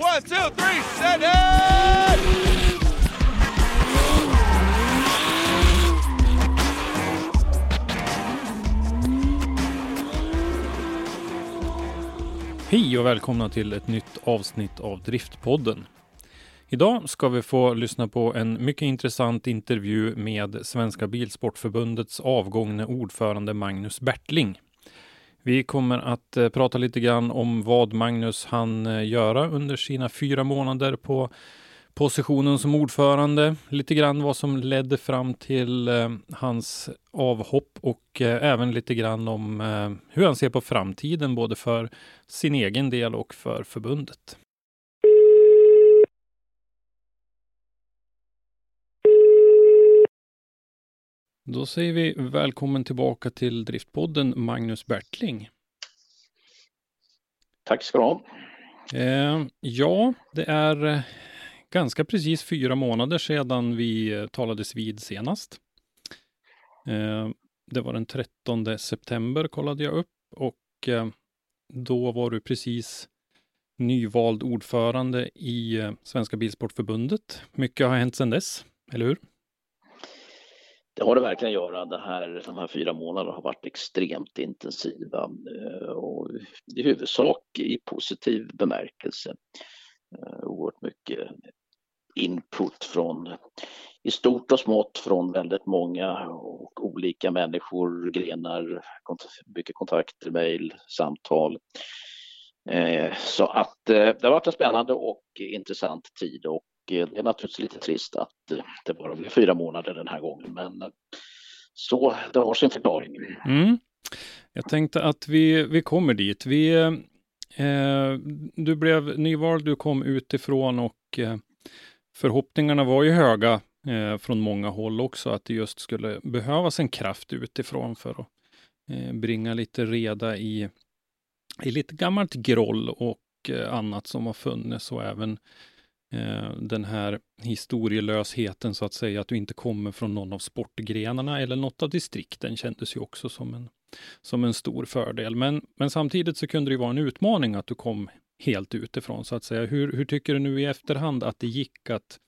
One, two, three, set it! Hej och välkomna till ett nytt avsnitt av Driftpodden. Idag ska vi få lyssna på en mycket intressant intervju med Svenska Bilsportförbundets avgångne ordförande Magnus Bertling. Vi kommer att eh, prata lite grann om vad Magnus hann eh, göra under sina fyra månader på positionen som ordförande, lite grann vad som ledde fram till eh, hans avhopp och eh, även lite grann om eh, hur han ser på framtiden, både för sin egen del och för förbundet. Då säger vi välkommen tillbaka till Driftpodden, Magnus Bertling. Tack ska du ha. Eh, ja, det är eh, ganska precis fyra månader sedan vi eh, talades vid senast. Eh, det var den 13 september kollade jag upp och eh, då var du precis nyvald ordförande i eh, Svenska Bilsportförbundet. Mycket har hänt sedan dess, eller hur? Det har det verkligen göra. Det här, de här fyra månaderna har varit extremt intensiva eh, och i huvudsak i positiv bemärkelse. Eh, oerhört mycket input från i stort och smått från väldigt många och olika människor, grenar, kont- mycket kontakter, mejl, samtal. Eh, Så att eh, det har varit en spännande och intressant tid och Eh, det är naturligtvis lite trist att eh, det bara blev fyra månader den här gången, men eh, så det har sin förklaring. Mm. Jag tänkte att vi, vi kommer dit. Vi, eh, du blev nyvald, du kom utifrån och eh, förhoppningarna var ju höga eh, från många håll också, att det just skulle behövas en kraft utifrån för att eh, bringa lite reda i, i lite gammalt groll och eh, annat som har funnits och även eh, Eh, den här historielösheten så att säga, att du inte kommer från någon av sportgrenarna eller något av distrikten kändes ju också som en, som en stor fördel. Men, men samtidigt så kunde det ju vara en utmaning att du kom helt utifrån så att säga. Hur, hur tycker du nu i efterhand att det gick att,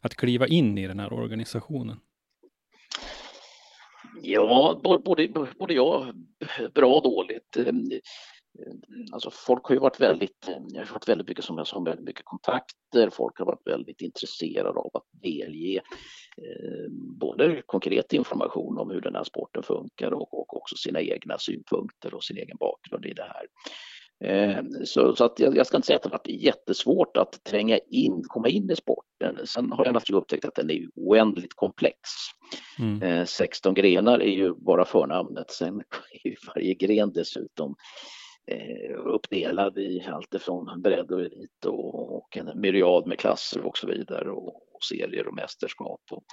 att kliva in i den här organisationen? Ja, både, både jag, bra och dåligt. Eh, Alltså folk har ju varit väldigt, jag har varit väldigt mycket som jag sa, väldigt mycket kontakter. Folk har varit väldigt intresserade av att delge eh, både konkret information om hur den här sporten funkar och, och också sina egna synpunkter och sin egen bakgrund i det här. Eh, Så, så att jag, jag ska inte säga att det har varit jättesvårt att tränga in, komma in i sporten. Sen har jag naturligtvis upptäckt att den är oändligt komplex. Mm. Eh, 16 grenar är ju bara förnamnet, sen är ju varje gren dessutom eh, Eh, uppdelad i allt ifrån bredd och elit och, en myriad med klasser och så vidare och, serier och mästerskap och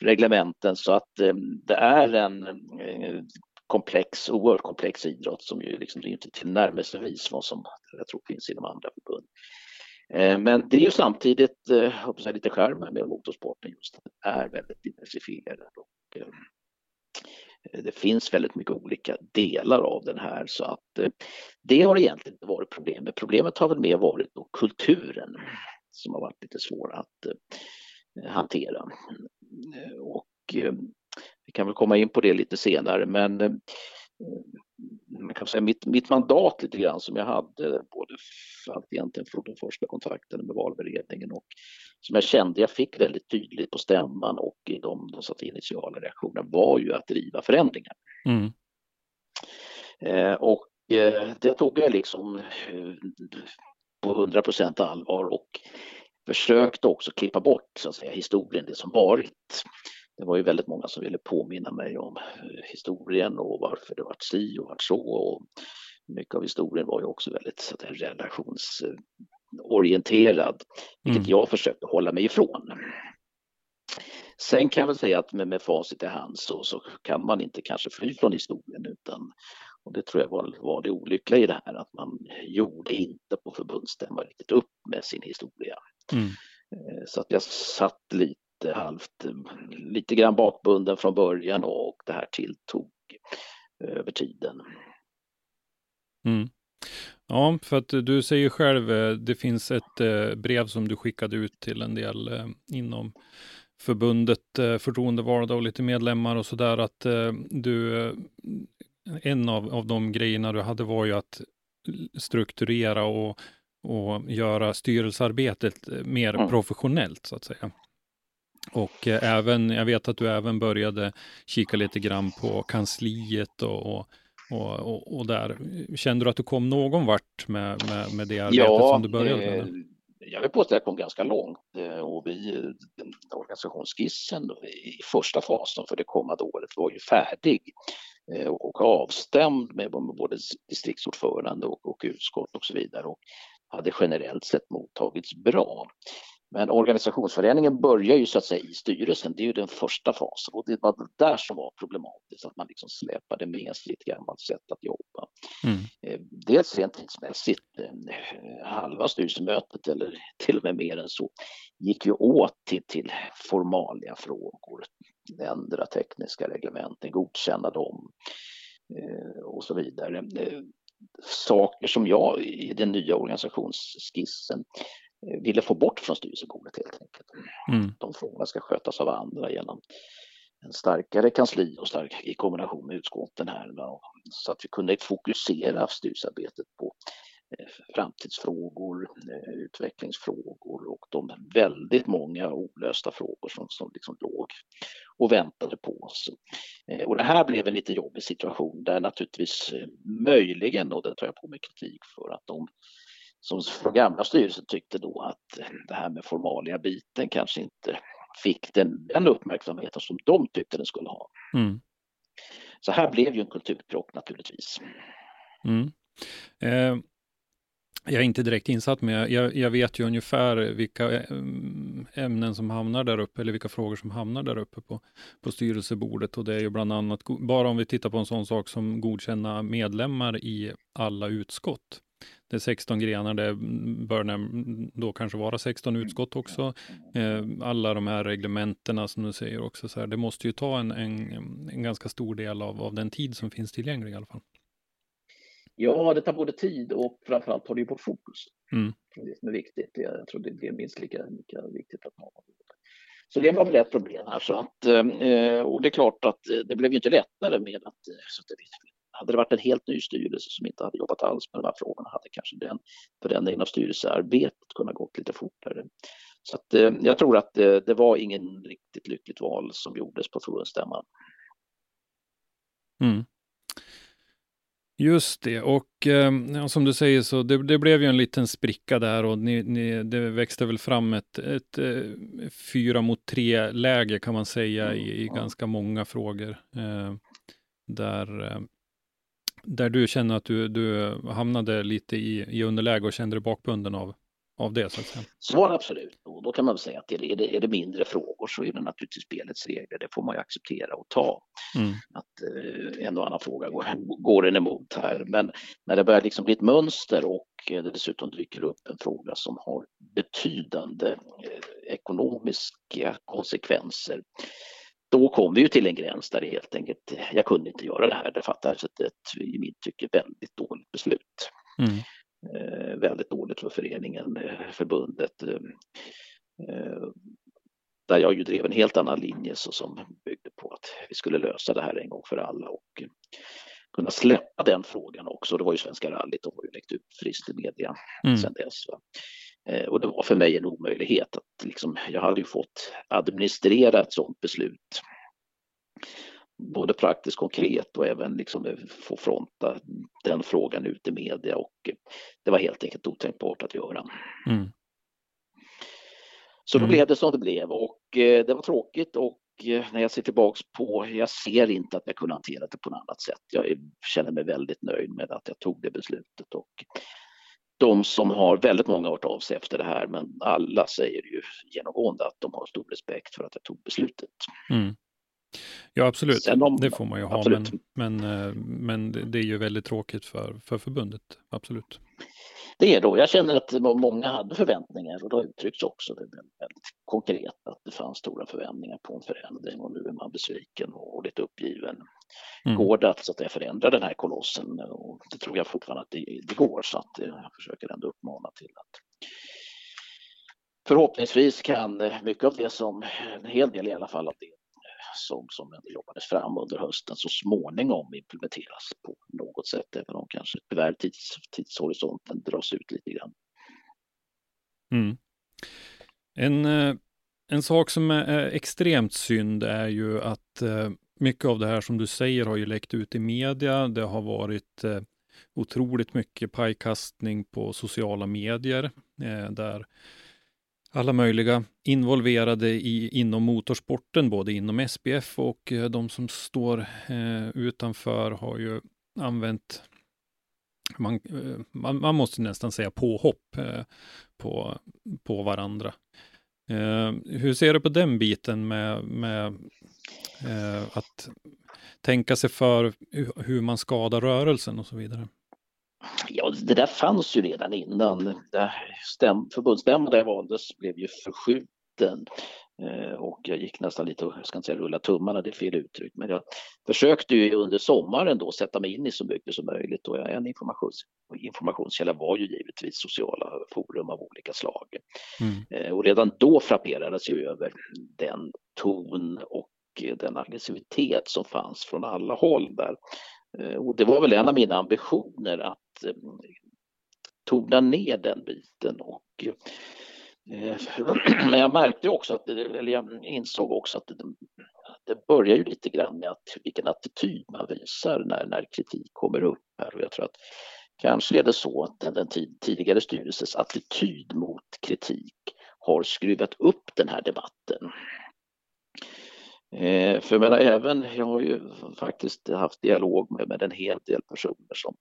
reglementen så att eh, det är en eh, komplex, oerhört komplex idrott som ju liksom inte tillnärmelsevis vad som jag tror finns inom andra förbund. Men det är ju samtidigt, eh, hoppas jag, lite skärmen med motorsporten just att det är väldigt diversifierad och Eh, det finns väldigt mycket olika delar av den här så att eh, det har egentligen inte varit problemet. Problemet har väl mer varit då kulturen som har varit lite svår att eh, hantera. Och vi kan väl komma in på det lite senare men man kan säga mitt, mitt mandat lite grann som jag hade både för att egentligen från de första kontakterna med valberedningen och som jag kände jag fick väldigt tydligt på stämman och i de, de satt initiala reaktionerna var ju att driva förändringar. Mm. Eh, och eh, det tog jag liksom eh, på 100 procent allvar och försökte också klippa bort så att säga, historien, det som varit. Det var ju väldigt många som ville påminna mig om historien och varför det varit si och varit så. Och mycket av historien var ju också väldigt så säga, relationsorienterad, vilket mm. jag försökte hålla mig ifrån. Sen kan jag väl säga att med, med facit i hand så, så kan man inte kanske fly från historien utan och det tror jag var, var det olyckliga i det här att man gjorde inte på förbundsstämman riktigt upp med sin historia. Mm. Eh, så att jag satt lite halvt, lite grann bakbunden från början och det här tilltog över tiden. Mm. Ja, för att du säger själv, eh, det finns ett eh, brev som du skickade ut till en del inom förbundet, förtroendevalda och lite medlemmar och sådär, att du en av, av de grejerna du hade var ju att strukturera och, och göra styrelsearbetet mer mm. professionellt så att säga. Och eh, även, jag vet att du även började kika lite grann på kansliet och, och, och, och där. Kände du att du kom någon vart med, med, med det arbetet ja, som du började med? Eh, jag vill påstå att jag kom ganska långt eh, och vi, organisationsskissen i första fasen för det kommande året var ju färdig. Eh, och avstämd med både distriktsordförande och, och utskott och så vidare och hade generellt sett mottagits bra. Men organisationsförändringen börjar ju så att säga i styrelsen, det är ju den första fasen och det var det där som var problematiskt, att man liksom släpade med sig ett gammalt sätt att jobba. Mm. Eh, dels rent tidsmässigt, eh, halva styrelsemötet eller till och med mer än så gick ju åt till, till formalia frågor, ändra tekniska reglementen, godkänna dem eh, och så vidare. Saker som jag i den nya organisationsskissen ville få bort från styrelsebordet helt enkelt. Mm. De frågorna ska skötas av andra genom en starkare kansli och stark i kombination med utskotten här så att vi kunde fokusera styrelsearbetet på eh, framtidsfrågor, eh, utvecklingsfrågor och de väldigt många olösta frågor som, som liksom låg och väntade på oss. Och det här blev en lite jobbig situation där naturligtvis möjligen, och det tar jag på mig kritik för, att de som från gamla styrelsen tyckte då att det här med formalia biten kanske inte fick den, den uppmärksamheten som de tyckte den skulle ha. Mm. Så här blev ju en kulturkrock naturligtvis. Mm. Eh, jag är inte direkt insatt, men jag, jag, vet ju ungefär vilka eh, ämnen som hamnar där uppe, eller vilka frågor som hamnar där uppe på, på styrelsebordet. Och det är ju bland annat, bara om vi tittar på en sån sak som godkänna medlemmar i alla utskott det är 16 grenar, det bör då kanske vara 16 utskott också. Eh, alla de här reglementena som du säger också, så här, det måste ju ta en, en, en ganska stor del av, av den tid som finns tillgänglig i alla fall. Ja, det tar både tid och framförallt tar det ju bort fokus. Mm. Det som är viktigt. Jag tror det är minst lika, lika viktigt att ha. Så det var väl ett problem här. Så att, eh, och det är klart att det blev ju inte lättare med att, så att hade det varit en helt ny styrelse som inte hade jobbat alls med de här frågorna hade kanske den förändringen av styrelsearbetet kunnat gått lite fortare. Så att, eh, jag tror att det, det var ingen riktigt lyckligt val som gjordes på förbundsstämman. Mm. Just det, och eh, som du säger så det, det, blev ju en liten spricka där och ni, ni, det växte väl fram ett, ett, ett eh, fyra mot tre läge kan man säga i, i ganska många frågor. Eh, där eh, där du känner att du, du hamnade lite i, i underläge och kände dig bakbunden av, av det? Så, att säga. så var det absolut. Och då kan man väl säga att är det, är det mindre frågor så är det naturligtvis spelets regler. Det får man ju acceptera och ta. Mm. Att eh, en och annan fråga går, går en emot här. Men när det börjar liksom bli ett mönster och det dessutom dyker upp en fråga som har betydande eh, ekonomiska konsekvenser då kom vi ju till en gräns där det helt enkelt, jag kunde inte göra det här. Det fattades ett, ett i mitt tycke, väldigt dåligt beslut. Mm. Eh, väldigt dåligt för föreningen, eh, förbundet. Eh, eh, där jag ju drev en helt annan linje så som byggde på att vi skulle lösa det här en gång för alla. Och kunna släppa den frågan också. Det var ju Svenska rallyt, de har ju läckt ut friskt i media mm. sedan dess. Va? Eh, och det var för mig en omöjlighet. Att liksom, jag hade ju fått administrera ett sådant beslut. Både praktiskt konkret och även liksom få fronta den frågan ut i media och det var helt enkelt otänkbart att göra. Mm. Så då mm. blev det som det blev och eh, det var tråkigt och eh, när jag ser tillbaks på, jag ser inte att jag kunde hantera det på något annat sätt. Jag känner mig väldigt nöjd med att jag tog det beslutet och de som har väldigt många hört av sig efter det här, men alla säger ju genomgående att de har stor respekt för att jag tog beslutet. Mm. Ja, absolut. Om, det får man ju ha, men, men, eh, men det är ju väldigt tråkigt för, för förbundet. Absolut det är då. Jag känner att många hade förväntningar och det har uttryckts också det väldigt konkret att det fanns stora förväntningar på en förändring och nu är man besviken och lite uppgiven. Mm. Går det att, så att jag förändra den här kolossen? Och det tror jag fortfarande att det, det går så att jag försöker ändå uppmana till att förhoppningsvis kan mycket av det som, en hel del i alla fall av det som, som jobbades fram under hösten så småningom implementeras på något sätt, även om kanske tyvärr tids, tidshorisonten dras ut lite grann. Mm. En, eh, en sak som är extremt synd är ju att eh, mycket av det här som du säger har ju läckt ut i media. Det har varit eh, otroligt mycket pajkastning på sociala medier där alla möjliga involverade i, inom motorsporten, både inom SPF och eh, de som står eh, utanför har ju använt man, eh, man, man, måste nästan säga påhopp eh, på, på varandra. Eh, hur ser du på den biten med, med eh, att tänka sig för hur man skadar rörelsen och så vidare? Ja, det där fanns ju redan innan. Stäm, förbundsstämman där jag valdes blev ju förskjuten eh, och jag gick nästan lite, jag ska inte säga rulla tummarna, det är fel uttryck, men jag försökte ju under sommaren då sätta mig in i så mycket som möjligt och en informations, informationskälla var ju givetvis sociala forum av olika slag. Mm. Eh, och redan då frapperades ju över den ton och den aggressivitet som fanns från alla håll där. Eh, och det var väl en av mina ambitioner att eh, tona ner den biten. Och, eh, men jag märkte också, att, eller jag insåg också att det, det börjar ju lite grann med att, vilken attityd man visar när, när kritik kommer upp här. Och jag tror att kanske är det så att den, den tidigare styrelsens attityd mot kritik har skruvat upp den här debatten. Eh, för jag menar, även, jag har ju faktiskt haft dialog med, med en hel del personer som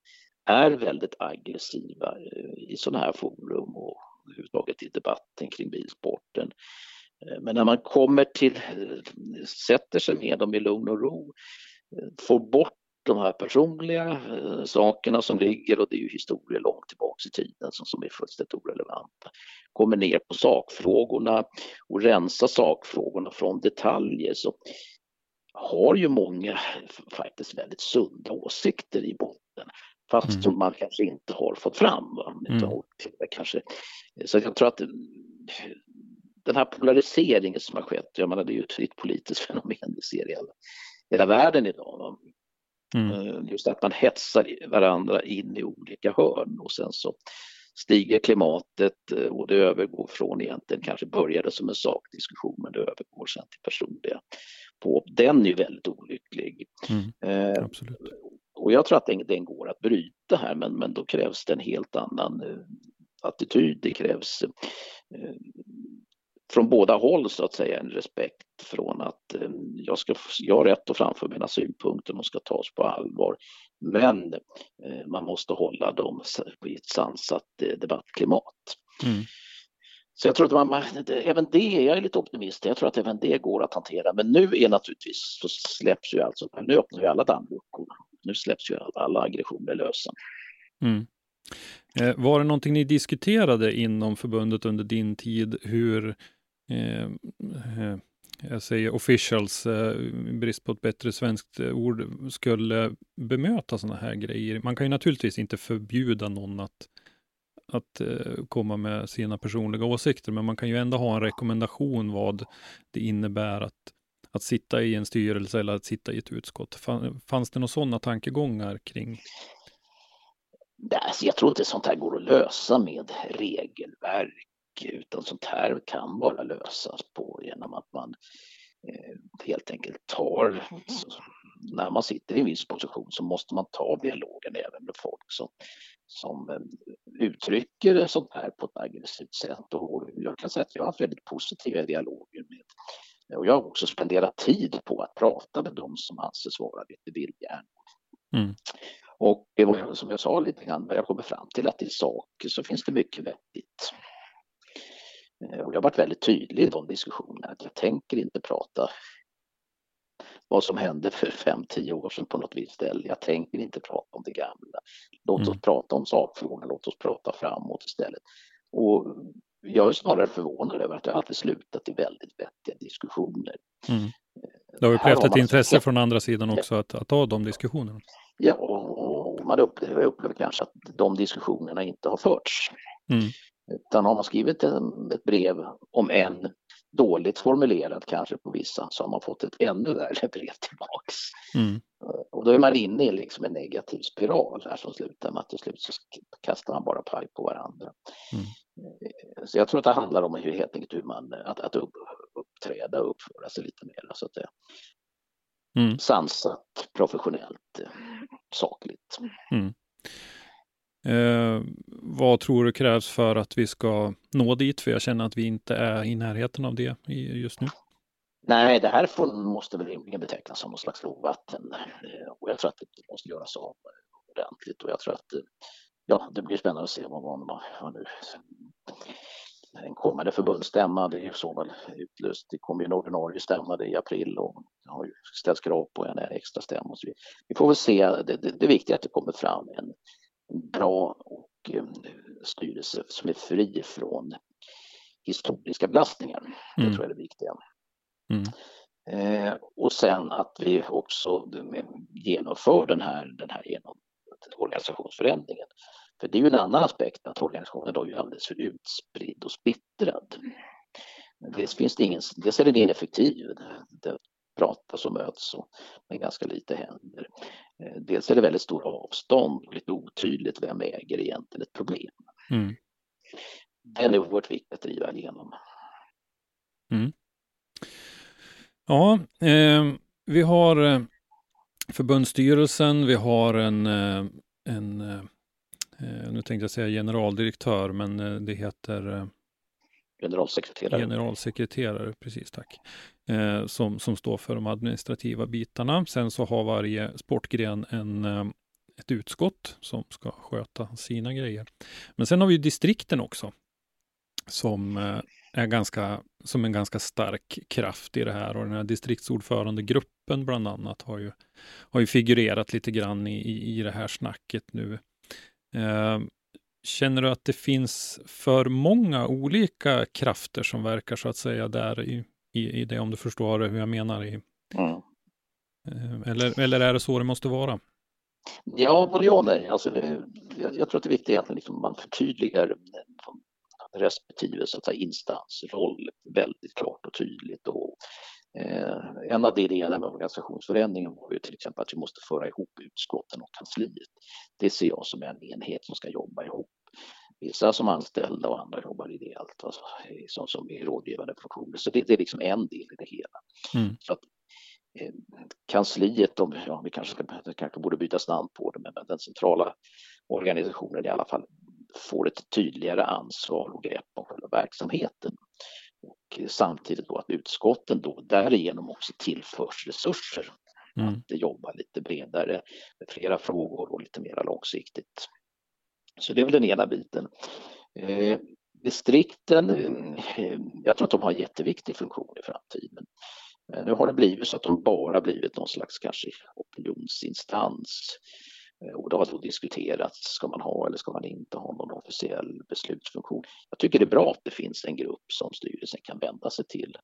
är väldigt aggressiva eh, i sådana här forum och överhuvudtaget i debatten kring bilsporten. Eh, men när man kommer till, eh, sätter sig med dem i lugn och ro, eh, får bort de här personliga eh, sakerna som ligger och det är ju historier långt tillbaks i tiden som, som är fullständigt orelevanta. Kommer ner på sakfrågorna och rensar sakfrågorna från detaljer så har ju många faktiskt väldigt sunda åsikter i botten fast mm. som man kanske inte har fått fram. Va? Mm. Kanske. Så jag tror att eh, den här polariseringen som har skett, jag menar det är ju ett fritt politiskt fenomen vi ser i hela, hela världen idag. Va? Mm. Eh, just att man hetsar varandra in i olika hörn och sen så stiger klimatet eh, och det övergår från egentligen kanske började som en sakdiskussion men det övergår sen till personliga på. Den är ju väldigt olycklig. Mm, eh, och jag tror att den, den, går att bryta här men, men då krävs det en helt annan eh, attityd. Det krävs eh, från båda håll så att säga en respekt från att eh, jag, ska, jag har rätt att framföra mina synpunkter, de ska tas på allvar. Men eh, man måste hålla dem i ett sansat eh, debattklimat. Mm. Så jag tror att man, även det, jag är lite optimist, jag tror att även det går att hantera. Men nu är naturligtvis, så släpps ju alltså, nu öppnar vi alla dammluckor. Nu släpps ju alla aggressioner lösa. Mm. Var det någonting ni diskuterade inom förbundet under din tid, hur Eh, eh, jag säger officials, eh, brist på ett bättre svenskt eh, ord, skulle bemöta sådana här grejer. Man kan ju naturligtvis inte förbjuda någon att, att eh, komma med sina personliga åsikter, men man kan ju ändå ha en rekommendation vad det innebär att, att sitta i en styrelse eller att sitta i ett utskott. Fanns det några sådana tankegångar kring? Alltså jag tror inte sånt här går att lösa med regelverk utan sånt här kan bara lösas på genom att man eh, helt enkelt tar, när man sitter i en viss position så måste man ta dialogen även med folk som, som eh, uttrycker sånt här på ett aggressivt sätt. Och jag kan säga att jag har haft väldigt positiva dialoger med och jag har också spenderat tid på att prata med dem som anses vara lite vildhjärnor. Mm. Och som jag sa lite grann, vad jag kommer fram till att i sak så finns det mycket vettigt. Eh, och jag har varit väldigt tydlig i de diskussionerna att jag tänker inte prata vad som hände för fem, tio år sedan på något visst ställe. Jag tänker inte prata om det gamla. Låt oss mm. prata om sakfrågorna, låt oss prata framåt istället. Och jag är snarare förvånad över att det alltid slutat i väldigt vettiga diskussioner. Mm. Det har upplevt ett intresse från andra sidan också att, att ta de diskussionerna. Ja, och man upplever, upplever kanske att de diskussionerna inte har förts. Mm. Utan har man skrivit ett brev, om en dåligt formulerat kanske på vissa, så har man fått ett ännu värre brev tillbaks. Mm. Och då är man inne i liksom en negativ spiral här som slutar med att till slut så kastar man bara paj på varandra. Mm. Så jag tror att det handlar om hur, helt enkelt hur man, att, att upp, uppträda och uppföra sig lite mer. Så att det, mm. Sansat, professionellt, sakligt. Mm. Eh, vad tror du krävs för att vi ska nå dit? För jag känner att vi inte är i närheten av det just nu. Nej, det här får, måste väl rimligen betecknas som någon slags lågvatten. Eh, och jag tror att det måste göras av eh, ordentligt och jag tror att eh, ja, det blir spännande att se vad man har nu. En kommande förbundsstämma, det är ju så väl utlöst. Det kommer ju en ordinarie stämma i april och det har ju ställts krav på en extra stämma. Så vi, vi får väl se. Det, det, det är att det kommer fram en bra och eh, styrelse som är fri från historiska belastningar. Det mm. tror jag är det viktiga. Mm. Eh, och sen att vi också genomför den här, den här genom organisationsförändringen. För det är ju en annan aspekt att organisationen då är alldeles för utspridd och splittrad. Dels finns det ingen, dels är den ineffektiv. Pratas och möts och, men ganska lite händer. Eh, dels är det väldigt stora avstånd och lite otydligt vem äger egentligen ett problem. Mm. Den är oerhört viktig att driva igenom. Mm. Ja, eh, vi har eh, förbundsstyrelsen, vi har en, eh, en nu tänkte jag säga generaldirektör, men det heter generalsekreterare. Generalsekreterare, precis tack. Eh, som, som står för de administrativa bitarna. Sen så har varje sportgren en, eh, ett utskott som ska sköta sina grejer. Men sen har vi distrikten också. Som eh, är ganska, som en ganska stark kraft i det här och den här distriktsordförandegruppen bland annat har ju, har ju figurerat lite grann i, i, det här snacket nu. Eh, känner du att det finns för många olika krafter som verkar så att säga där i, i, i det, om du förstår hur jag menar? I, mm. eh, eller, eller är det så det måste vara? Ja, både ja och nej. Alltså, jag, jag tror att det är viktigt att liksom man förtydligar respektive så att säga, instansroll väldigt klart och tydligt. Och, eh, en av idéerna med organisationsförändringen var ju till exempel att vi måste föra ihop utskotten och kansliet. Det ser jag som en enhet som ska jobba ihop. Vissa som anställda och andra jobbar ideellt, alltså, som, som i rådgivande funktioner. Så det, det, är liksom en del i det hela. Mm. Så att, eh, kansliet, de, ja, vi kanske, ska, kanske borde bytas namn på det, men den centrala organisationen i alla fall får ett tydligare ansvar och grepp om själva verksamheten. Och samtidigt då att utskotten då därigenom också tillförs resurser mm. att jobba lite bredare med flera frågor och lite mer långsiktigt. Så det är väl den ena biten. Eh, distrikten, eh, jag tror att de har en jätteviktig funktion i framtiden. Men nu har det blivit så att de bara blivit någon slags kanske opinionsinstans Eh, och det har då diskuterats, ska man ha eller ska man inte ha någon officiell beslutsfunktion? Jag tycker det är bra att det finns en grupp som styrelsen kan vända sig till.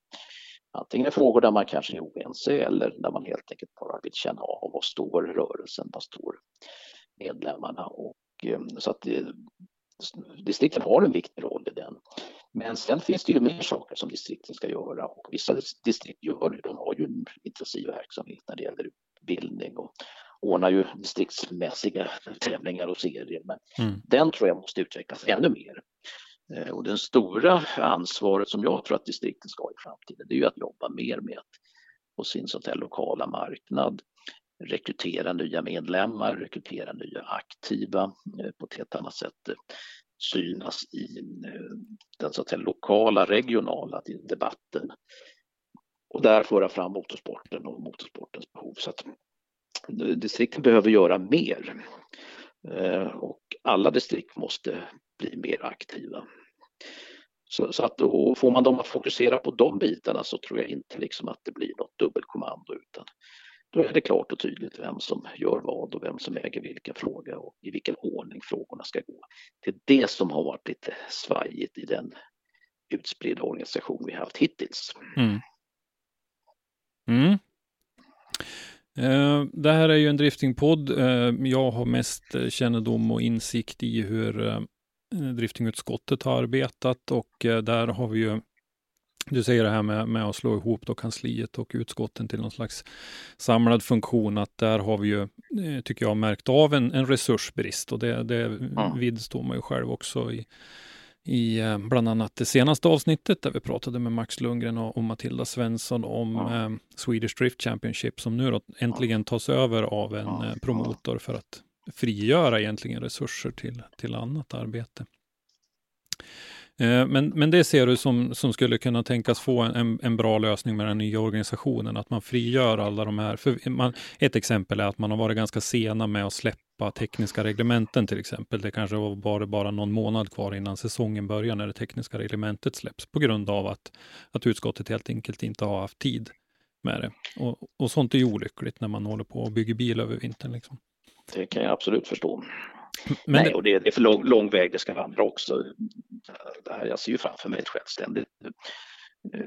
Antingen i frågor där man kanske är oense eller där man helt enkelt bara vill känna av vad står rörelsen, vad står medlemmarna och så att distrikten har en viktig roll i den. Men sen finns det ju mer saker som distrikten ska göra och vissa distrikt gör det. De har ju en intensiv verksamhet när det gäller utbildning och ordnar ju distriktsmässiga tävlingar och serier. Men mm. den tror jag måste utvecklas ännu mer. Eh, och det stora ansvaret som jag tror att distrikten ska ha i framtiden, det är ju att jobba mer med att på sin sånt här lokala marknad rekrytera nya medlemmar, rekrytera nya aktiva eh, på ett helt annat sätt eh, synas i den så att säga, lokala, regionala debatten och där föra fram motorsporten och motorsportens behov. Så att distrikten behöver göra mer och alla distrikt måste bli mer aktiva. Så, så att då får man dem att fokusera på de bitarna så tror jag inte liksom att det blir något dubbelkommando utan då är det klart och tydligt vem som gör vad och vem som äger vilka frågor och i vilken ordning frågorna ska gå. Det är det som har varit lite svajigt i den utspridda organisation vi haft hittills. Mm. Mm. Eh, det här är ju en driftingpodd. Eh, jag har mest kännedom och insikt i hur eh, driftingutskottet har arbetat och där har vi ju du säger det här med, med att slå ihop då kansliet och utskotten till någon slags samlad funktion, att där har vi ju, eh, tycker jag, märkt av en, en resursbrist och det, det mm. vidstår man ju själv också i, i eh, bland annat det senaste avsnittet där vi pratade med Max Lundgren och, och Matilda Svensson om mm. eh, Swedish Drift Championship som nu då äntligen tas över av en eh, promotor för att frigöra egentligen resurser till, till annat arbete. Eh, men, men det ser du som, som skulle kunna tänkas få en, en bra lösning med den nya organisationen, att man frigör alla de här. För man, ett exempel är att man har varit ganska sena med att släppa tekniska reglementen till exempel. Det kanske var bara, bara någon månad kvar innan säsongen börjar när det tekniska reglementet släpps på grund av att, att utskottet helt enkelt inte har haft tid med det. Och, och sånt är ju olyckligt när man håller på och bygger bil över vintern. Liksom. Det kan jag absolut förstå. Men Nej, och det, är för lång, lång, väg det ska vandra också. Det här, jag ser ju framför mig ett självständigt eh,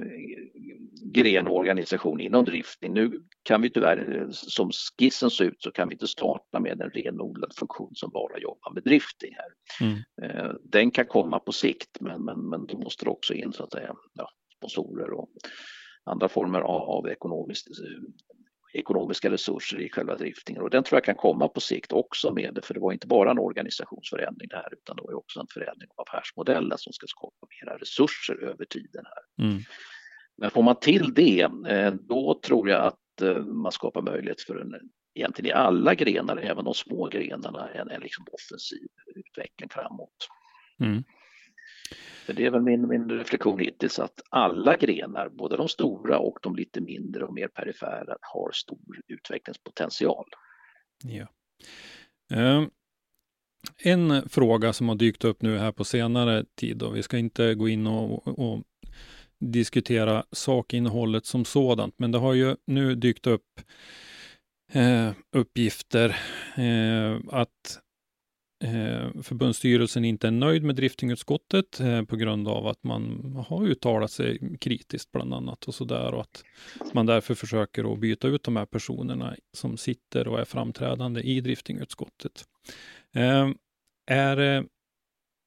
grenorganisation inom drifting. Nu kan vi tyvärr, som skissen ser ut, så kan vi inte starta med en renodlad funktion som bara jobbar med drifting här. Mm. Eh, den kan komma på sikt, men, men, men då måste det också in så att säga, ja, sponsorer och andra former av, av ekonomiskt ekonomiska resurser i själva driftingen och den tror jag kan komma på sikt också med det, för det var inte bara en organisationsförändring det här utan det var också en förändring av affärsmodellen som ska skapa mera resurser över tiden här. Mm. Men får man till det, eh, då tror jag att eh, man skapar möjlighet för en, egentligen i alla grenar, även de små grenarna, en, en liksom offensiv utveckling framåt. Mm. För det är väl min, min reflektion hittills att alla grenar, både de stora och de lite mindre och mer perifera, har stor utvecklingspotential. Ja. Uh, en fråga som har dykt upp nu här på senare tid, och vi ska inte gå in och, och diskutera sakinnehållet som sådant, men det har ju nu dykt upp eh, uppgifter eh, att eh, förbundsstyrelsen inte är nöjd med driftingutskottet eh, på grund av att man har uttalat sig kritiskt bland annat och så där och att man därför försöker att byta ut de här personerna som sitter och är framträdande i driftingutskottet. Eh, är, eh,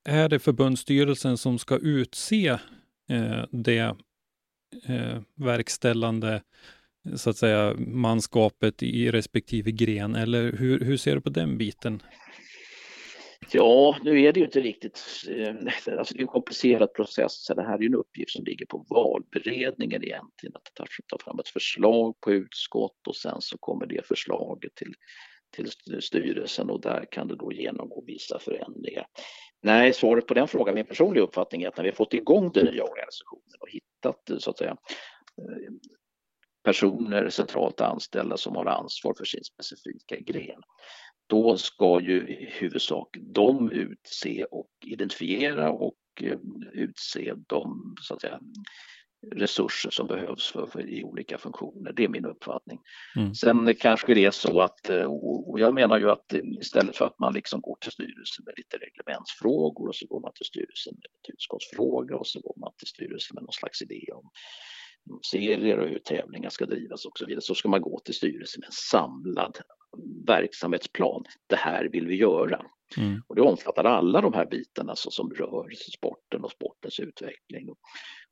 är det förbundsstyrelsen som ska utse eh, det eh, verkställande så att säga manskapet i respektive gren eller hur, hur ser du på den biten? Ja, nu är det ju inte riktigt, eh, alltså det är en komplicerad process. Det här är ju en uppgift som ligger på valberedningen egentligen, att ta, fram ett förslag på utskott och sen så kommer det förslaget till, till styrelsen och där kan det då genomgå vissa förändringar. Nej, svaret på den frågan, min personliga uppfattning är att när vi har fått igång den nya organisationen och hittat eh, så att säga eh, personer centralt anställda som har ansvar för sin specifika gren, då ska ju i huvudsak de utse och identifiera och eh, utse de så att säga, resurser som behövs för, för, i olika funktioner. Det är min uppfattning. Mm. Sen kanske det är så att, eh, och jag menar ju att istället för att man liksom går till styrelsen med lite reglementsfrågor och så går man till styrelsen med ett utskottsfråga och så går man till styrelsen med någon slags idé om serier och hur tävlingar ska drivas och så vidare så ska man gå till styrelsen med en samlad verksamhetsplan. Det här vill vi göra. Mm. Och det omfattar alla de här bitarna så som rör sporten och sportens utveckling.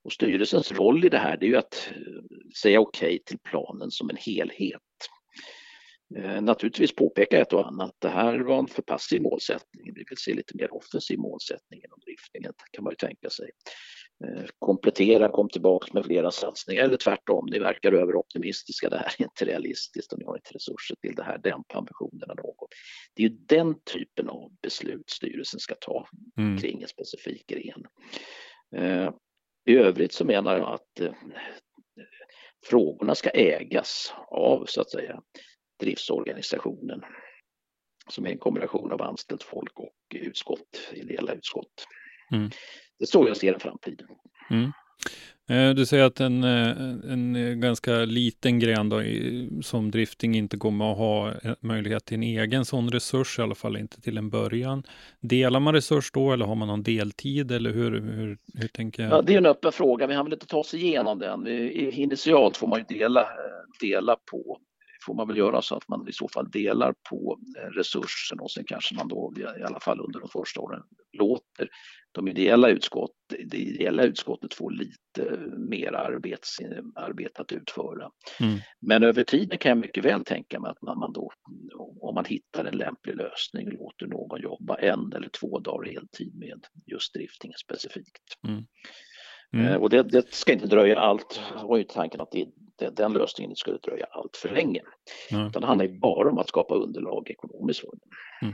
Och styrelsens roll i det här det är ju att eh, säga okej okay till planen som en helhet. Eh, naturligtvis påpeka ett och annat. Det här var en för passiv målsättning. Vi vill se lite mer offensiv målsättning inom driftningen kan man ju tänka sig. Eh, komplettera, kom tillbaka med flera satsningar eller tvärtom, ni verkar överoptimistiska, det här är inte realistiskt och ni har inte resurser till det här, dämpa ambitionerna något. Det är ju den typen av beslut styrelsen ska ta mm. kring en specifik gren. Eh, I övrigt så menar jag att eh, frågorna ska ägas av så att säga driftsorganisationen som är en kombination av anställt folk och utskott, ideella utskott. Mm det är så jag ser framtiden. Mm. Eh, du säger att en, eh, en ganska liten gren då, som drifting inte kommer att ha eh, möjlighet till en egen sån resurs, i alla fall inte till en början. Delar man resurs då eller har man någon deltid eller hur, hur, hur tänker jag? Ja, det är en öppen fråga, vi har väl inte ta oss igenom den. Initialt får man ju dela, dela på får man väl göra så att man i så fall delar på resursen och sen kanske man då i alla fall under de första åren låter de ideella utskott, det ideella utskottet får lite mer arbets, arbete att utföra. Mm. Men över tiden kan jag mycket väl tänka mig att man, man då, om man hittar en lämplig lösning, låter någon jobba en eller två dagar heltid med just driftingen specifikt. Mm. Mm. Eh, och det, det, ska inte dröja allt, var ju tanken att det, det, den lösningen skulle dröja allt för länge. Mm. Utan det handlar ju bara om att skapa underlag ekonomiskt för den.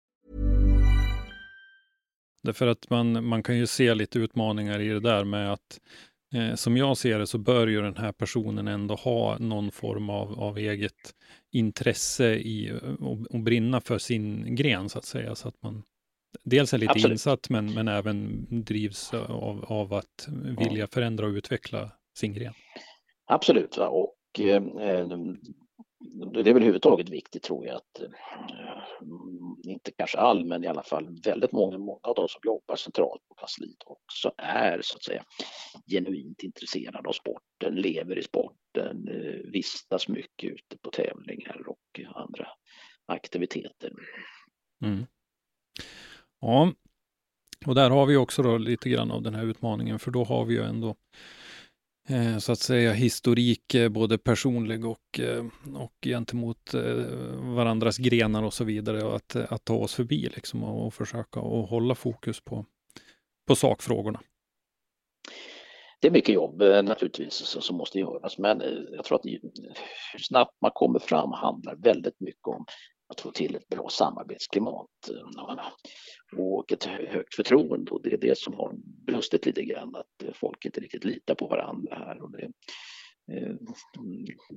Därför att man, man kan ju se lite utmaningar i det där med att eh, som jag ser det så bör ju den här personen ändå ha någon form av, av eget intresse i och, och brinna för sin gren så att säga. Så att man dels är lite Absolut. insatt men, men även drivs av, av att vilja förändra och utveckla sin gren. Absolut, va? och eh, det är väl överhuvudtaget viktigt tror jag att, eh, inte kanske all, men i alla fall väldigt många, många av de som jobbar centralt på kansliet också är så att säga genuint intresserade av sporten, lever i sporten, eh, vistas mycket ute på tävlingar och andra aktiviteter. Mm. Ja, och där har vi också då lite grann av den här utmaningen, för då har vi ju ändå Eh, så att säga historik, eh, både personlig och, eh, och gentemot varandras grenar och så vidare, och att, att ta oss förbi liksom och, och försöka och hålla fokus på, på sakfrågorna. Det är mycket jobb naturligtvis som måste göras, men jag tror att hur snabbt man kommer fram handlar väldigt mycket om att få till ett bra samarbetsklimat eh, och ett högt förtroende och det är det som har brustit lite grann att eh, folk inte riktigt litar på varandra här och det, eh,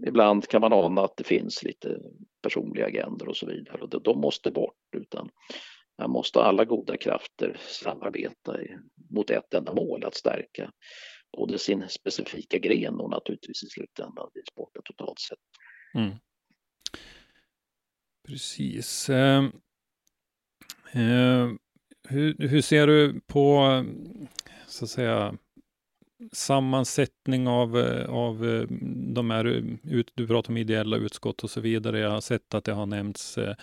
ibland kan man ana att det finns lite personliga agendor och så vidare och de måste bort utan här måste alla goda krafter samarbeta mot ett enda mål att stärka både sin specifika gren och naturligtvis i slutändan sporten totalt sett. Mm. Precis. Eh, eh, hur, hur ser du på, så att säga, sammansättning av, av de här, ut, du pratar om ideella utskott och så vidare. Jag har sett att det har nämnts eh,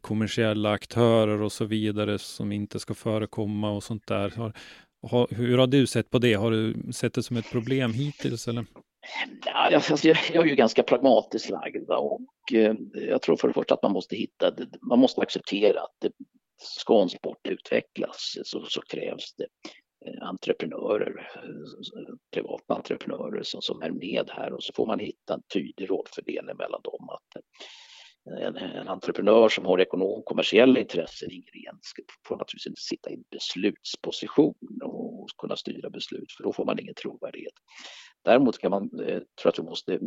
kommersiella aktörer och så vidare som inte ska förekomma och sånt där. Har, hur har du sett på det? Har du sett det som ett problem hittills? Eller? Ja, jag, jag är ju ganska pragmatiskt lagd och eh, jag tror för det första att man måste hitta, man måste acceptera att det, ska en sport utvecklas så, så krävs det eh, entreprenörer, eh, privata entreprenörer som, som är med här och så får man hitta en tydlig rollfördelning mellan dem. Att eh, en, en entreprenör som har ekonom kommersiella intressen i en gren får naturligtvis inte sitta i en beslutsposition och kunna styra beslut för då får man ingen trovärdighet. Däremot kan man, eh, tror att vi måste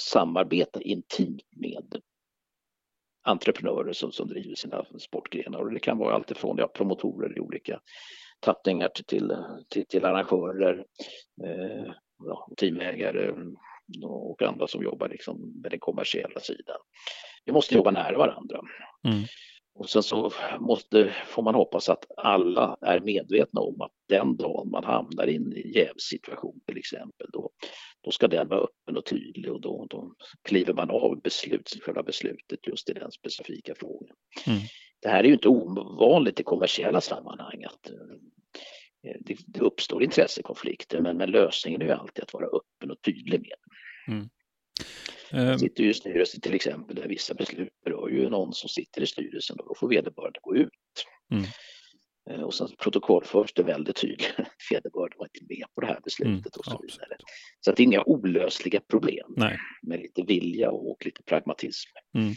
samarbeta intimt med entreprenörer som, som driver sina sportgrenar och det kan vara alltifrån ja, promotorer i olika tappningar till, till, till, till arrangörer, eh, ja, teamägare och andra som jobbar liksom med den kommersiella sidan. Vi måste jobba nära varandra. Mm. Och sen så måste, får man hoppas att alla är medvetna om att den dagen man hamnar in i en jävsituation till exempel, då, då ska den vara öppen och tydlig och då, då kliver man av beslut, själva beslutet just i den specifika frågan. Mm. Det här är ju inte ovanligt i kommersiella sammanhang att eh, det, det uppstår intressekonflikter men, men lösningen är ju alltid att vara öppen och tydlig med mm. Jag ehm. sitter ju i styrelsen till exempel där vissa beslut berör ju någon som sitter i styrelsen och då får vederbörande gå ut. Mm. Eh, och sen protokollförs det väldigt tydligt att vederbörande var inte med på det här beslutet mm, och så vidare. Så att det är inga olösliga problem Nej. med lite vilja och lite pragmatism. Mm.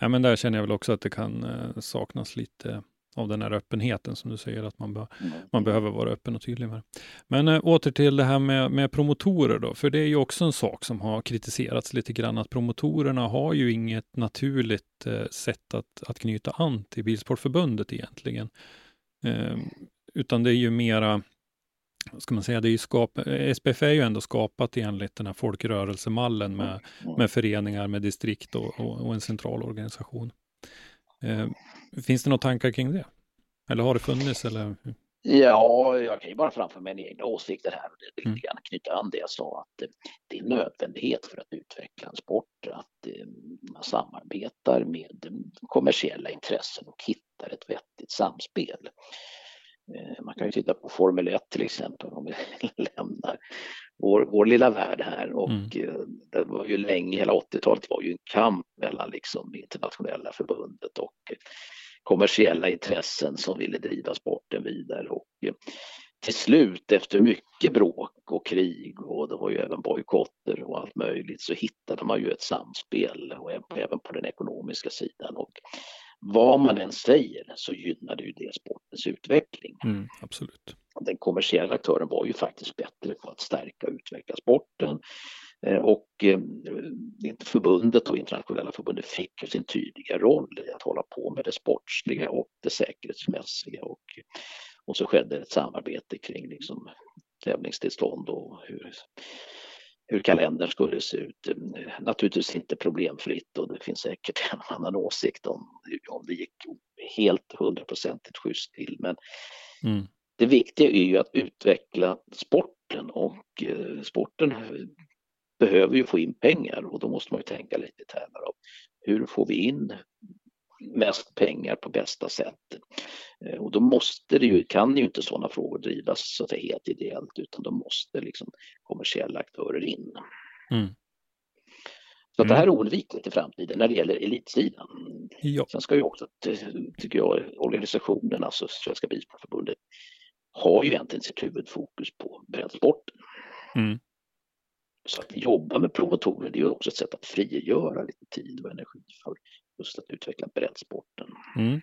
Ja, men där känner jag väl också att det kan eh, saknas lite av den här öppenheten som du säger, att man, be mm. man behöver vara öppen och tydlig med. Men äh, åter till det här med, med promotorer då, för det är ju också en sak som har kritiserats lite grann, att promotorerna har ju inget naturligt äh, sätt att, att knyta an till Bilsportförbundet egentligen. Äh, utan det är ju mera, ska man säga, det är ju skap, SPF är ju ändå skapat enligt den här folkrörelsemallen med, mm. med föreningar, med distrikt och, och, och en central organisation. Eh, finns det några tankar kring det? Eller har det funnits? Eller? Ja, jag kan ju bara framföra mina egna åsikter här och det mm. lite grann knyta an det jag sa att det är nödvändighet för att utveckla en sport att eh, man samarbetar med kommersiella intressen och hittar ett vettigt samspel. Eh, man kan ju titta på Formel 1 till exempel om vi lämnar vår, vår lilla värld här och mm. Eh, det var ju länge, hela 80-talet var ju en kamp mellan liksom internationella förbundet och kommersiella intressen som ville driva sporten vidare och eh, till slut efter mycket bråk och krig och det var ju även bojkotter och allt möjligt så hittade man ju ett samspel och även på den ekonomiska sidan och vad man än säger så gynnar det ju det sportens utveckling. Mm, absolut. Den kommersiella aktören var ju faktiskt bättre på att stärka och utveckla sporten eh, och eh, förbundet och internationella förbundet fick ju sin tydliga roll i att hålla på med det sportsliga och det säkerhetsmässiga och, och så skedde ett samarbete kring liksom tävlingstillstånd och hur hur kalendern skulle se ut. Eh, naturligtvis inte problemfritt och det finns säkert en annan åsikt om, om det gick helt hundraprocentigt schysst till. Men mm det viktiga är ju att utveckla sporten och eh, sporten behöver ju få in pengar och då måste man ju tänka lite i termer av hur får vi in mest pengar på bästa sätt. Eh, och då måste det ju, kan ju inte sådana frågor drivas så att helt ideellt utan då måste liksom kommersiella aktörer in. Mm. Så det här är mm. oundvikligt i framtiden när det gäller elitsidan. Ja. Sen ska ju också, tycker jag, organisationen, alltså Svenska Bilsportförbundet, har ju egentligen sitt huvudfokus på breddsporten. Mm. Så att jobba med promotorer, det är ju också ett sätt att frigöra lite tid och energi för just att utveckla breddsporten. Mm.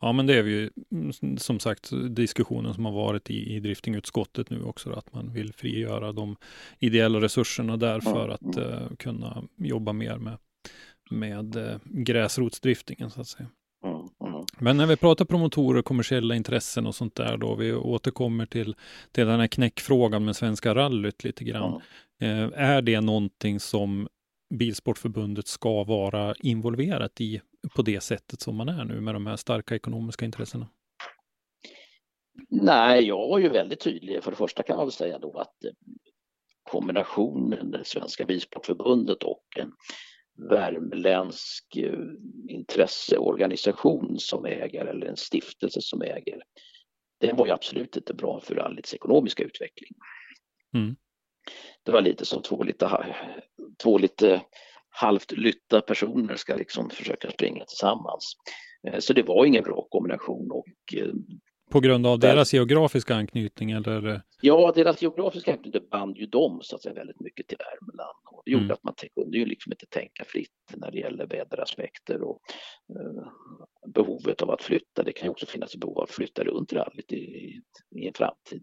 Ja, men det är ju som sagt diskussionen som har varit i, i driftingutskottet nu också, att man vill frigöra de ideella resurserna där för mm. att uh, kunna jobba mer med, med uh, gräsrotsdriftingen så att säga. Men när vi pratar promotorer, kommersiella intressen och sånt där då, vi återkommer till, till den här knäckfrågan med Svenska rallyt lite grann. Eh, är det någonting som Bilsportförbundet ska vara involverat i på det sättet som man är nu med de här starka ekonomiska intressena? Nej, jag var ju väldigt tydlig. För det första kan man väl säga då att eh, kombinationen det Svenska Bilsportförbundet och en värmländsk eh, intresseorganisation som ägare eller en stiftelse som äger, det var ju absolut inte bra för rallyts ekonomiska utveckling. Mm det var lite som två lite, två lite halvt lytta personer ska liksom försöka springa tillsammans. Eh, så det var ingen bra kombination och eh, På grund av deras geografiska anknytning eller? Ja, deras geografiska anknytning band ju dem så att säga väldigt mycket till Värmland och det gjorde mm. att man kunde ju liksom inte tänka fritt när det gäller väderaspekter och uh, behovet av att flytta. Det kan ju också finnas behov av att flytta runt rallyt i, i en framtid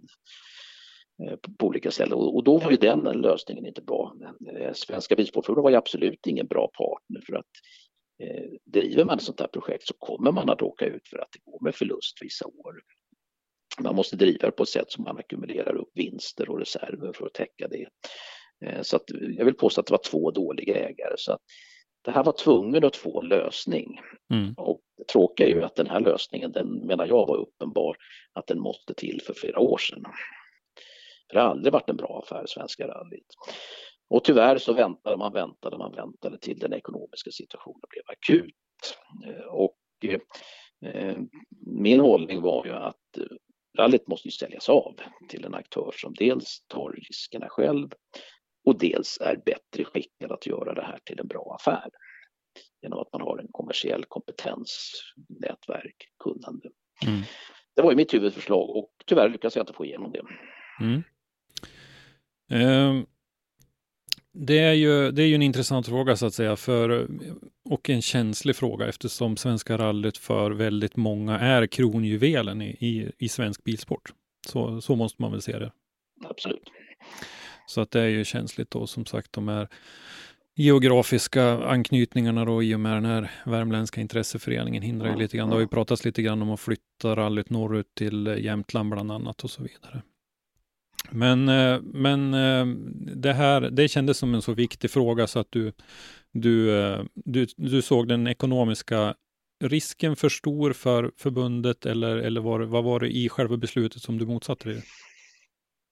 uh, på, olika ställen och, då var ju den lösningen inte bra. Uh, Svenska Bilsportförbundet var ju absolut ingen bra partner för att Eh, driver man ett sånt här projekt så kommer man att råka ut för att det går med förlust vissa år. Man måste driva det på ett sätt som man ackumulerar upp vinster och reserver för att täcka det. Eh, så att jag vill påstå att det var två dåliga ägare. Så att det här var tvungen att få en lösning. Mm. Och det tråkiga är ju att den här lösningen, den menar jag var uppenbar att den måste till för flera år sedan. För det har aldrig varit en bra affär, Svenska rallyt. Och tyvärr så väntade man, väntade man, väntade till den ekonomiska situationen blev akut. Eh, och eh, min hållning var ju att eh, rallyt måste ju säljas av till en aktör som dels tar riskerna själv och dels är bättre skickad att göra det här till en bra affär. Genom att man har en kommersiell kompetens, nätverk, kunnande. Mm. Det var ju mitt huvudförslag och tyvärr lyckades jag inte få igenom det. Mm. Um det är, ju, det är ju en intressant fråga så att säga för, och en känslig fråga eftersom Svenska rallyt för väldigt många är kronjuvelen i, i, i svensk bilsport. Så, så måste man väl se det. Absolut. Så att det är ju känsligt då som sagt de här geografiska anknytningarna då i och med den här värmländska intresseföreningen hindrar ju lite grann. Det har ju pratats lite grann om att flytta rallyt norrut till Jämtland bland annat och så vidare. Men, eh, men eh, det här, det kändes som en så viktig fråga så att du, du, eh, du, du såg den ekonomiska risken för stor för förbundet eller, eller var, vad var det i själva beslutet som du motsatte dig?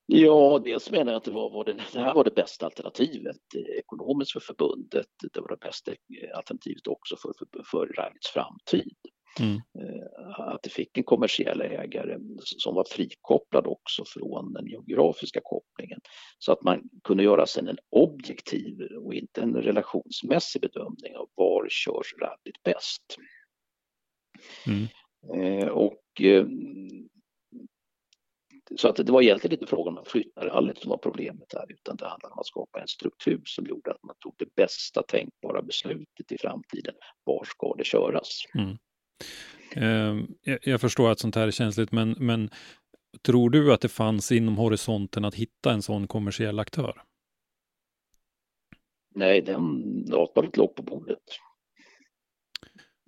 Ja, dels menar jag att det, var, var det, det här var det bästa alternativet ekonomiskt för förbundet. Det var det bästa alternativet också för, för, för rallyts framtid. Mm. Eh, att det fick en kommersiell ägare som var frikopplad också från den geografiska kopplingen. Så att man kunde göra sen en objektiv och inte en relationsmässig bedömning av var körs rallyt bäst. Mm. Eh, och eh, så att det var egentligen inte frågan om att flytta rallyt som var problemet här utan det handlade om att skapa en struktur som gjorde att man tog det bästa tänkbara beslutet i framtiden. Var ska det köras? Mm. Ehm, jag förstår att sånt här är känsligt, men, men tror du att det fanns inom horisonten att hitta en sån kommersiell aktör? Nej, den avtalet låg på bordet.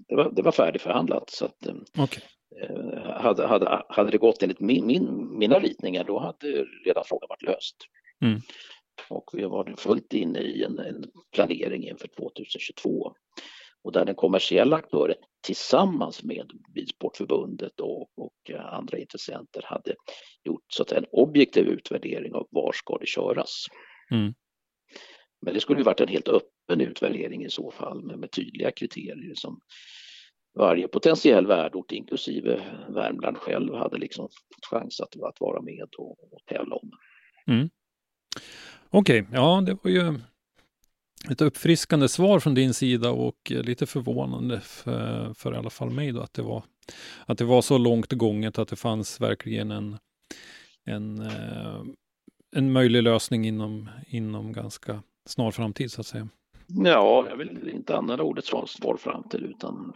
Det var, det var färdigförhandlat. Så att, ehm, okay. eh, hade, hade, hade det gått enligt min, min, mina ritningar då hade redan frågan varit löst. Mm. Och vi var fullt inne i en, en planering inför 2022 och där den kommersiella aktören tillsammans med Bilsportförbundet och, och andra intressenter hade gjort så att en objektiv utvärdering av var ska det köras. Mm. Men det skulle ju varit en helt öppen utvärdering i så fall med, med tydliga kriterier som varje potentiell värdort, inklusive Värmland själv, hade liksom fått chans att, att vara med och, och tävla om. Mm. Okej, okay. ja det var ju ett uppfriskande svar från din sida och lite förvånande för, för i alla fall mig då att det var, att det var så långt gånget att det fanns verkligen en, en, eh, en möjlig lösning inom, inom ganska snar framtid så att säga. Ja, jag vill inte använda ordet snar framtid utan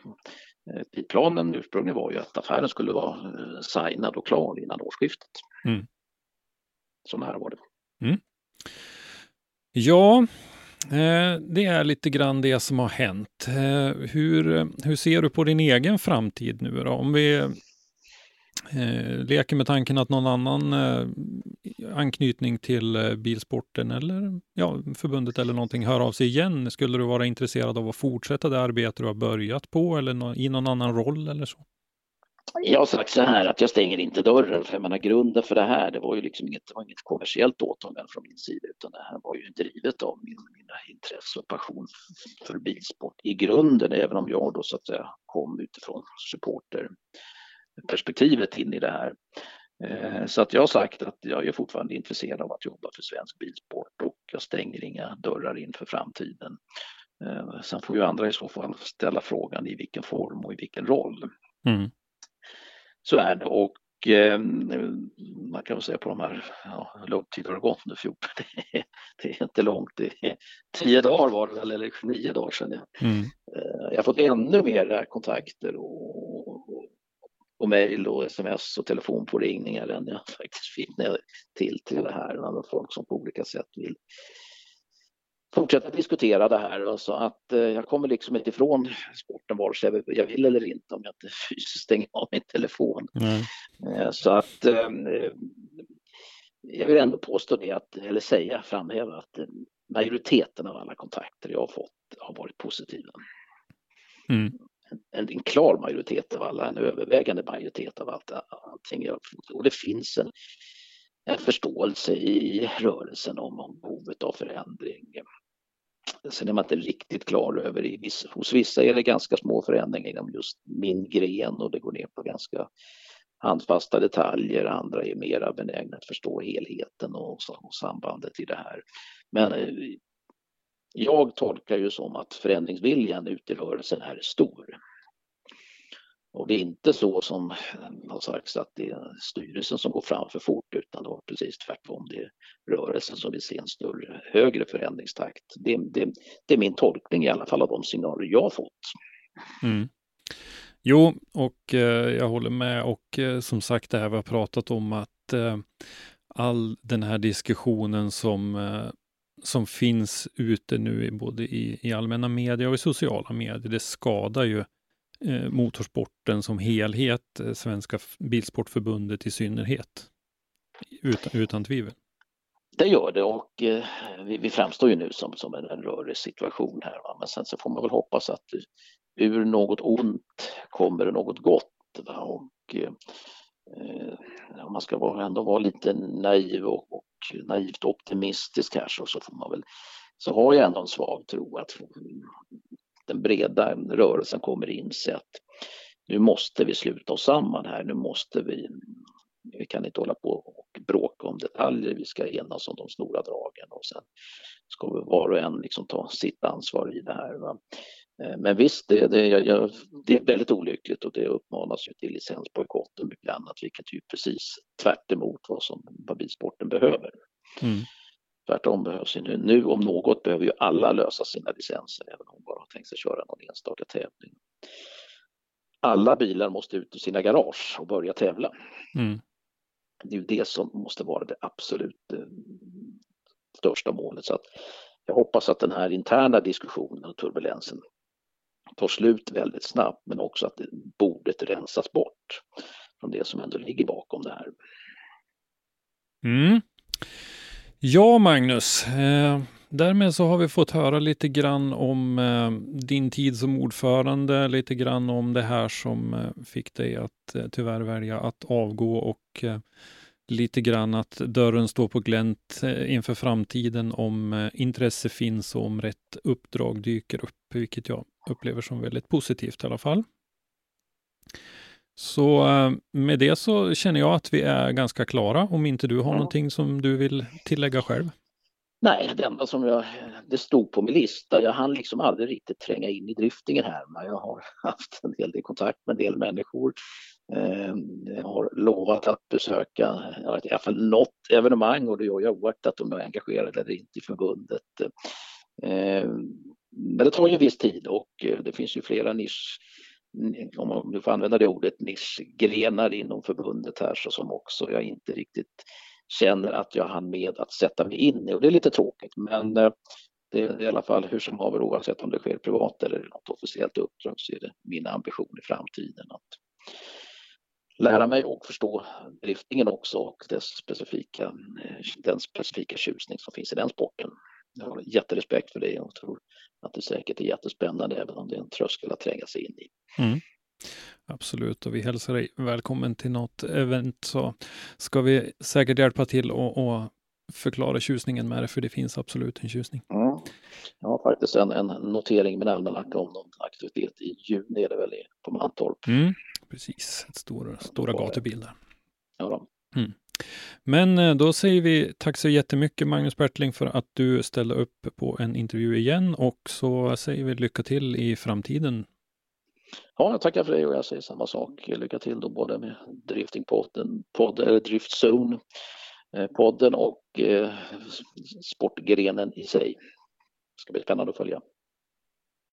eh, planen ursprungligen var ju att affären skulle vara eh, signad och klar innan årsskiftet. Mm. Så nära var det. Mm. Ja, Eh, Eh, det är lite grann det som har hänt. Eh, hur, hur ser du på din egen framtid nu då? Om vi eh, leker med tanken att någon annan anknytning till bilsporten eller ja, förbundet eller någonting hör av sig igen. Skulle du vara intresserad av att fortsätta det arbete du har börjat på eller i någon annan roll eller så? Jag har sagt så här att jag stänger inte dörren för jag menar grunden för det här det var ju liksom inget, det var inget kommersiellt åtagande från min sida utan det här var ju drivet av min, mina intresse och passion för bilsport i grunden även om jag då så att säga kom utifrån supporterperspektivet in i det här. Eh, så att jag har sagt att jag är fortfarande intresserad av att jobba för svensk bilsport och jag stänger inga dörrar inför framtiden. Eh, sen får ju andra i så fall ställa frågan i vilken form och i vilken roll. Mm. Så är det och eh, man kan väl säga på de här, ja, lång tid har det gått nu, 14, det är, det är inte långt, det är tio dagar var det väl, eller nio dagar sedan. Jag, mm. eh, jag har fått ännu mer kontakter och, och, och mejl och sms och telefonpåringningar än jag faktiskt fick till till det här. Med folk som på olika sätt vill fortsätta diskutera det här. Så att eh, jag kommer liksom inte ifrån sporten vare sig jag vill eller inte om jag inte fysiskt stänger av min telefon. Mm. Så att eh, jag vill ändå påstå det, att, eller säga, framhäva att majoriteten av alla kontakter jag har fått har varit positiva. Mm. En, en, klar majoritet av alla, en övervägande majoritet av allt, allting jag fått. Och det finns en, en förståelse i rörelsen om, om behovet av förändring. Sen är man inte riktigt klar över, i vissa, hos vissa är det ganska små förändringar inom just min gren och det går ner på ganska handfasta detaljer, andra är mera benägna att förstå helheten och, och sambandet i det här. Men eh, jag tolkar ju som att förändringsviljan ute i rörelsen är stor. Och det är inte så som har sagts att det är styrelsen som går fram för fort utan det var precis tvärtom. Det är rörelsen som vill se en större, högre förändringstakt. Det, det, det är min tolkning i alla fall av de signaler jag har fått. Mm. Jo, och eh, jag håller med och eh, som sagt det här vi har pratat om att eh, all den här diskussionen som, eh, som finns ute nu både i, i allmänna media och i sociala medier, det skadar ju eh, motorsporten som helhet, eh, Svenska Bilsportförbundet i synnerhet. Utan, utan tvivel. Det gör det och eh, vi, vi, framstår ju nu som, som en, en rörig situation här. Va? Men sen så får man väl hoppas att ur något ont kommer det något gott. Va? Och, eh, eh, om man ska vara, ändå vara lite naiv och, och naivt optimistisk här så, så får man väl så har jag ändå en svag tro att den breda rörelsen kommer inse att nu måste vi sluta oss samman här, nu måste vi, vi kan inte hålla på och bråka om detaljer, vi ska enas om de stora dragen och sen ska vi var och en liksom ta sitt ansvar i det här. Va? Eh, men visst, det, det, jag, det, är väldigt olyckligt och det uppmanas ju till licensbojkott och mycket annat, vilket ju precis tvärt vad som vad bilsporten behöver. Mm. Tvärtom behövs ju nu, nu om något behöver ju alla lösa sina licenser, även tänkt sig köra någon enstaka tävling. Alla bilar måste ut ur sina garage och börja tävla. Mm. Det är ju det som måste vara det absolut eh, största målet. Så att jag hoppas att den här interna diskussionen och turbulensen tar slut väldigt snabbt, men också att bordet rensas bort från det som ändå ligger bakom det här. Mm. Ja, Magnus. Eh, därmed så har vi fått höra lite grann om eh, din tid som ordförande, lite grann om det här som eh, fick dig att eh, tyvärr välja att avgå och eh, lite grann att dörren står på glänt eh, inför framtiden om intresse finns och om rätt uppdrag dyker upp, vilket jag upplever som väldigt positivt i alla fall. Så eh, med det så känner jag att vi är ganska klara, om inte du har ja. någonting som du vill tillägga själv. Nej, det enda som jag, det stod på min lista, jag hann liksom aldrig riktigt tränga in i driftingen här, men jag har haft en hel del kontakt med en del människor. Ehm, jag har lovat att besöka i alla fall något evenemang och det gör jag oaktat om jag är engagerad eller inte i förbundet. Ehm, men det tar ju en viss tid och eh, det finns ju flera nisch om du får använda det ordet, nischgrenar inom förbundet här så som också jag inte riktigt känner att jag hann med att sätta mig in i och det är lite tråkigt men eh, det är i alla fall hur som haver oavsett om det sker privat eller något officiellt uppdrag så är det min ambition i framtiden att lära mig och förstå driftningen också och dess specifika, eh, den specifika tjusning som finns i den sporten. Jag har jätterespekt för det och tror att det säkert är jättespännande även om det är en tröskel att tränga sig in i. Mm. Absolut, och vi hälsar dig välkommen till något event så ska vi säkert hjälpa till och, och förklara tjusningen med det, för det finns absolut en tjusning. Mm. Jag har faktiskt en, en notering med almanacka om någon aktivitet i juni är det väl på Mantorp. Mm. Precis, ett stor, stora gatubilder. Ja, då. Mm. Men eh, då säger vi tack så jättemycket Magnus Bertling för att du ställde upp på en intervju igen och så säger vi lycka till i framtiden. Ja, jag tackar för det och jag säger samma sak. Lycka till då både med Driftingpodden, podd, eller Driftzone eh, podden och eh, sportgrenen i sig. Det ska bli spännande att följa.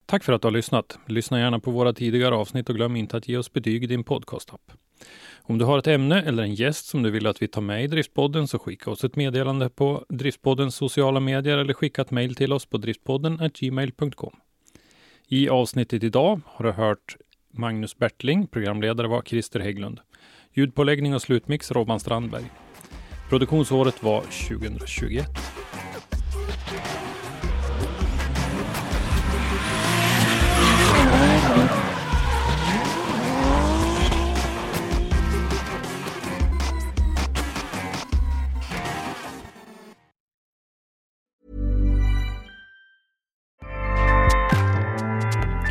Tack för att du har lyssnat. Lyssna gärna på våra tidigare avsnitt och glöm inte att ge oss betyg i din podcastapp. Om du har ett ämne eller en gäst som du vill att vi tar med i Driftpodden så skicka oss ett meddelande på Driftpoddens sociala medier eller skicka ett mejl till oss på driftpodden gmail.com. I avsnittet idag har du hört Magnus Bertling, programledare var Christer Hägglund. Ljudpåläggning och slutmix Robban Strandberg. Produktionsåret var 2021.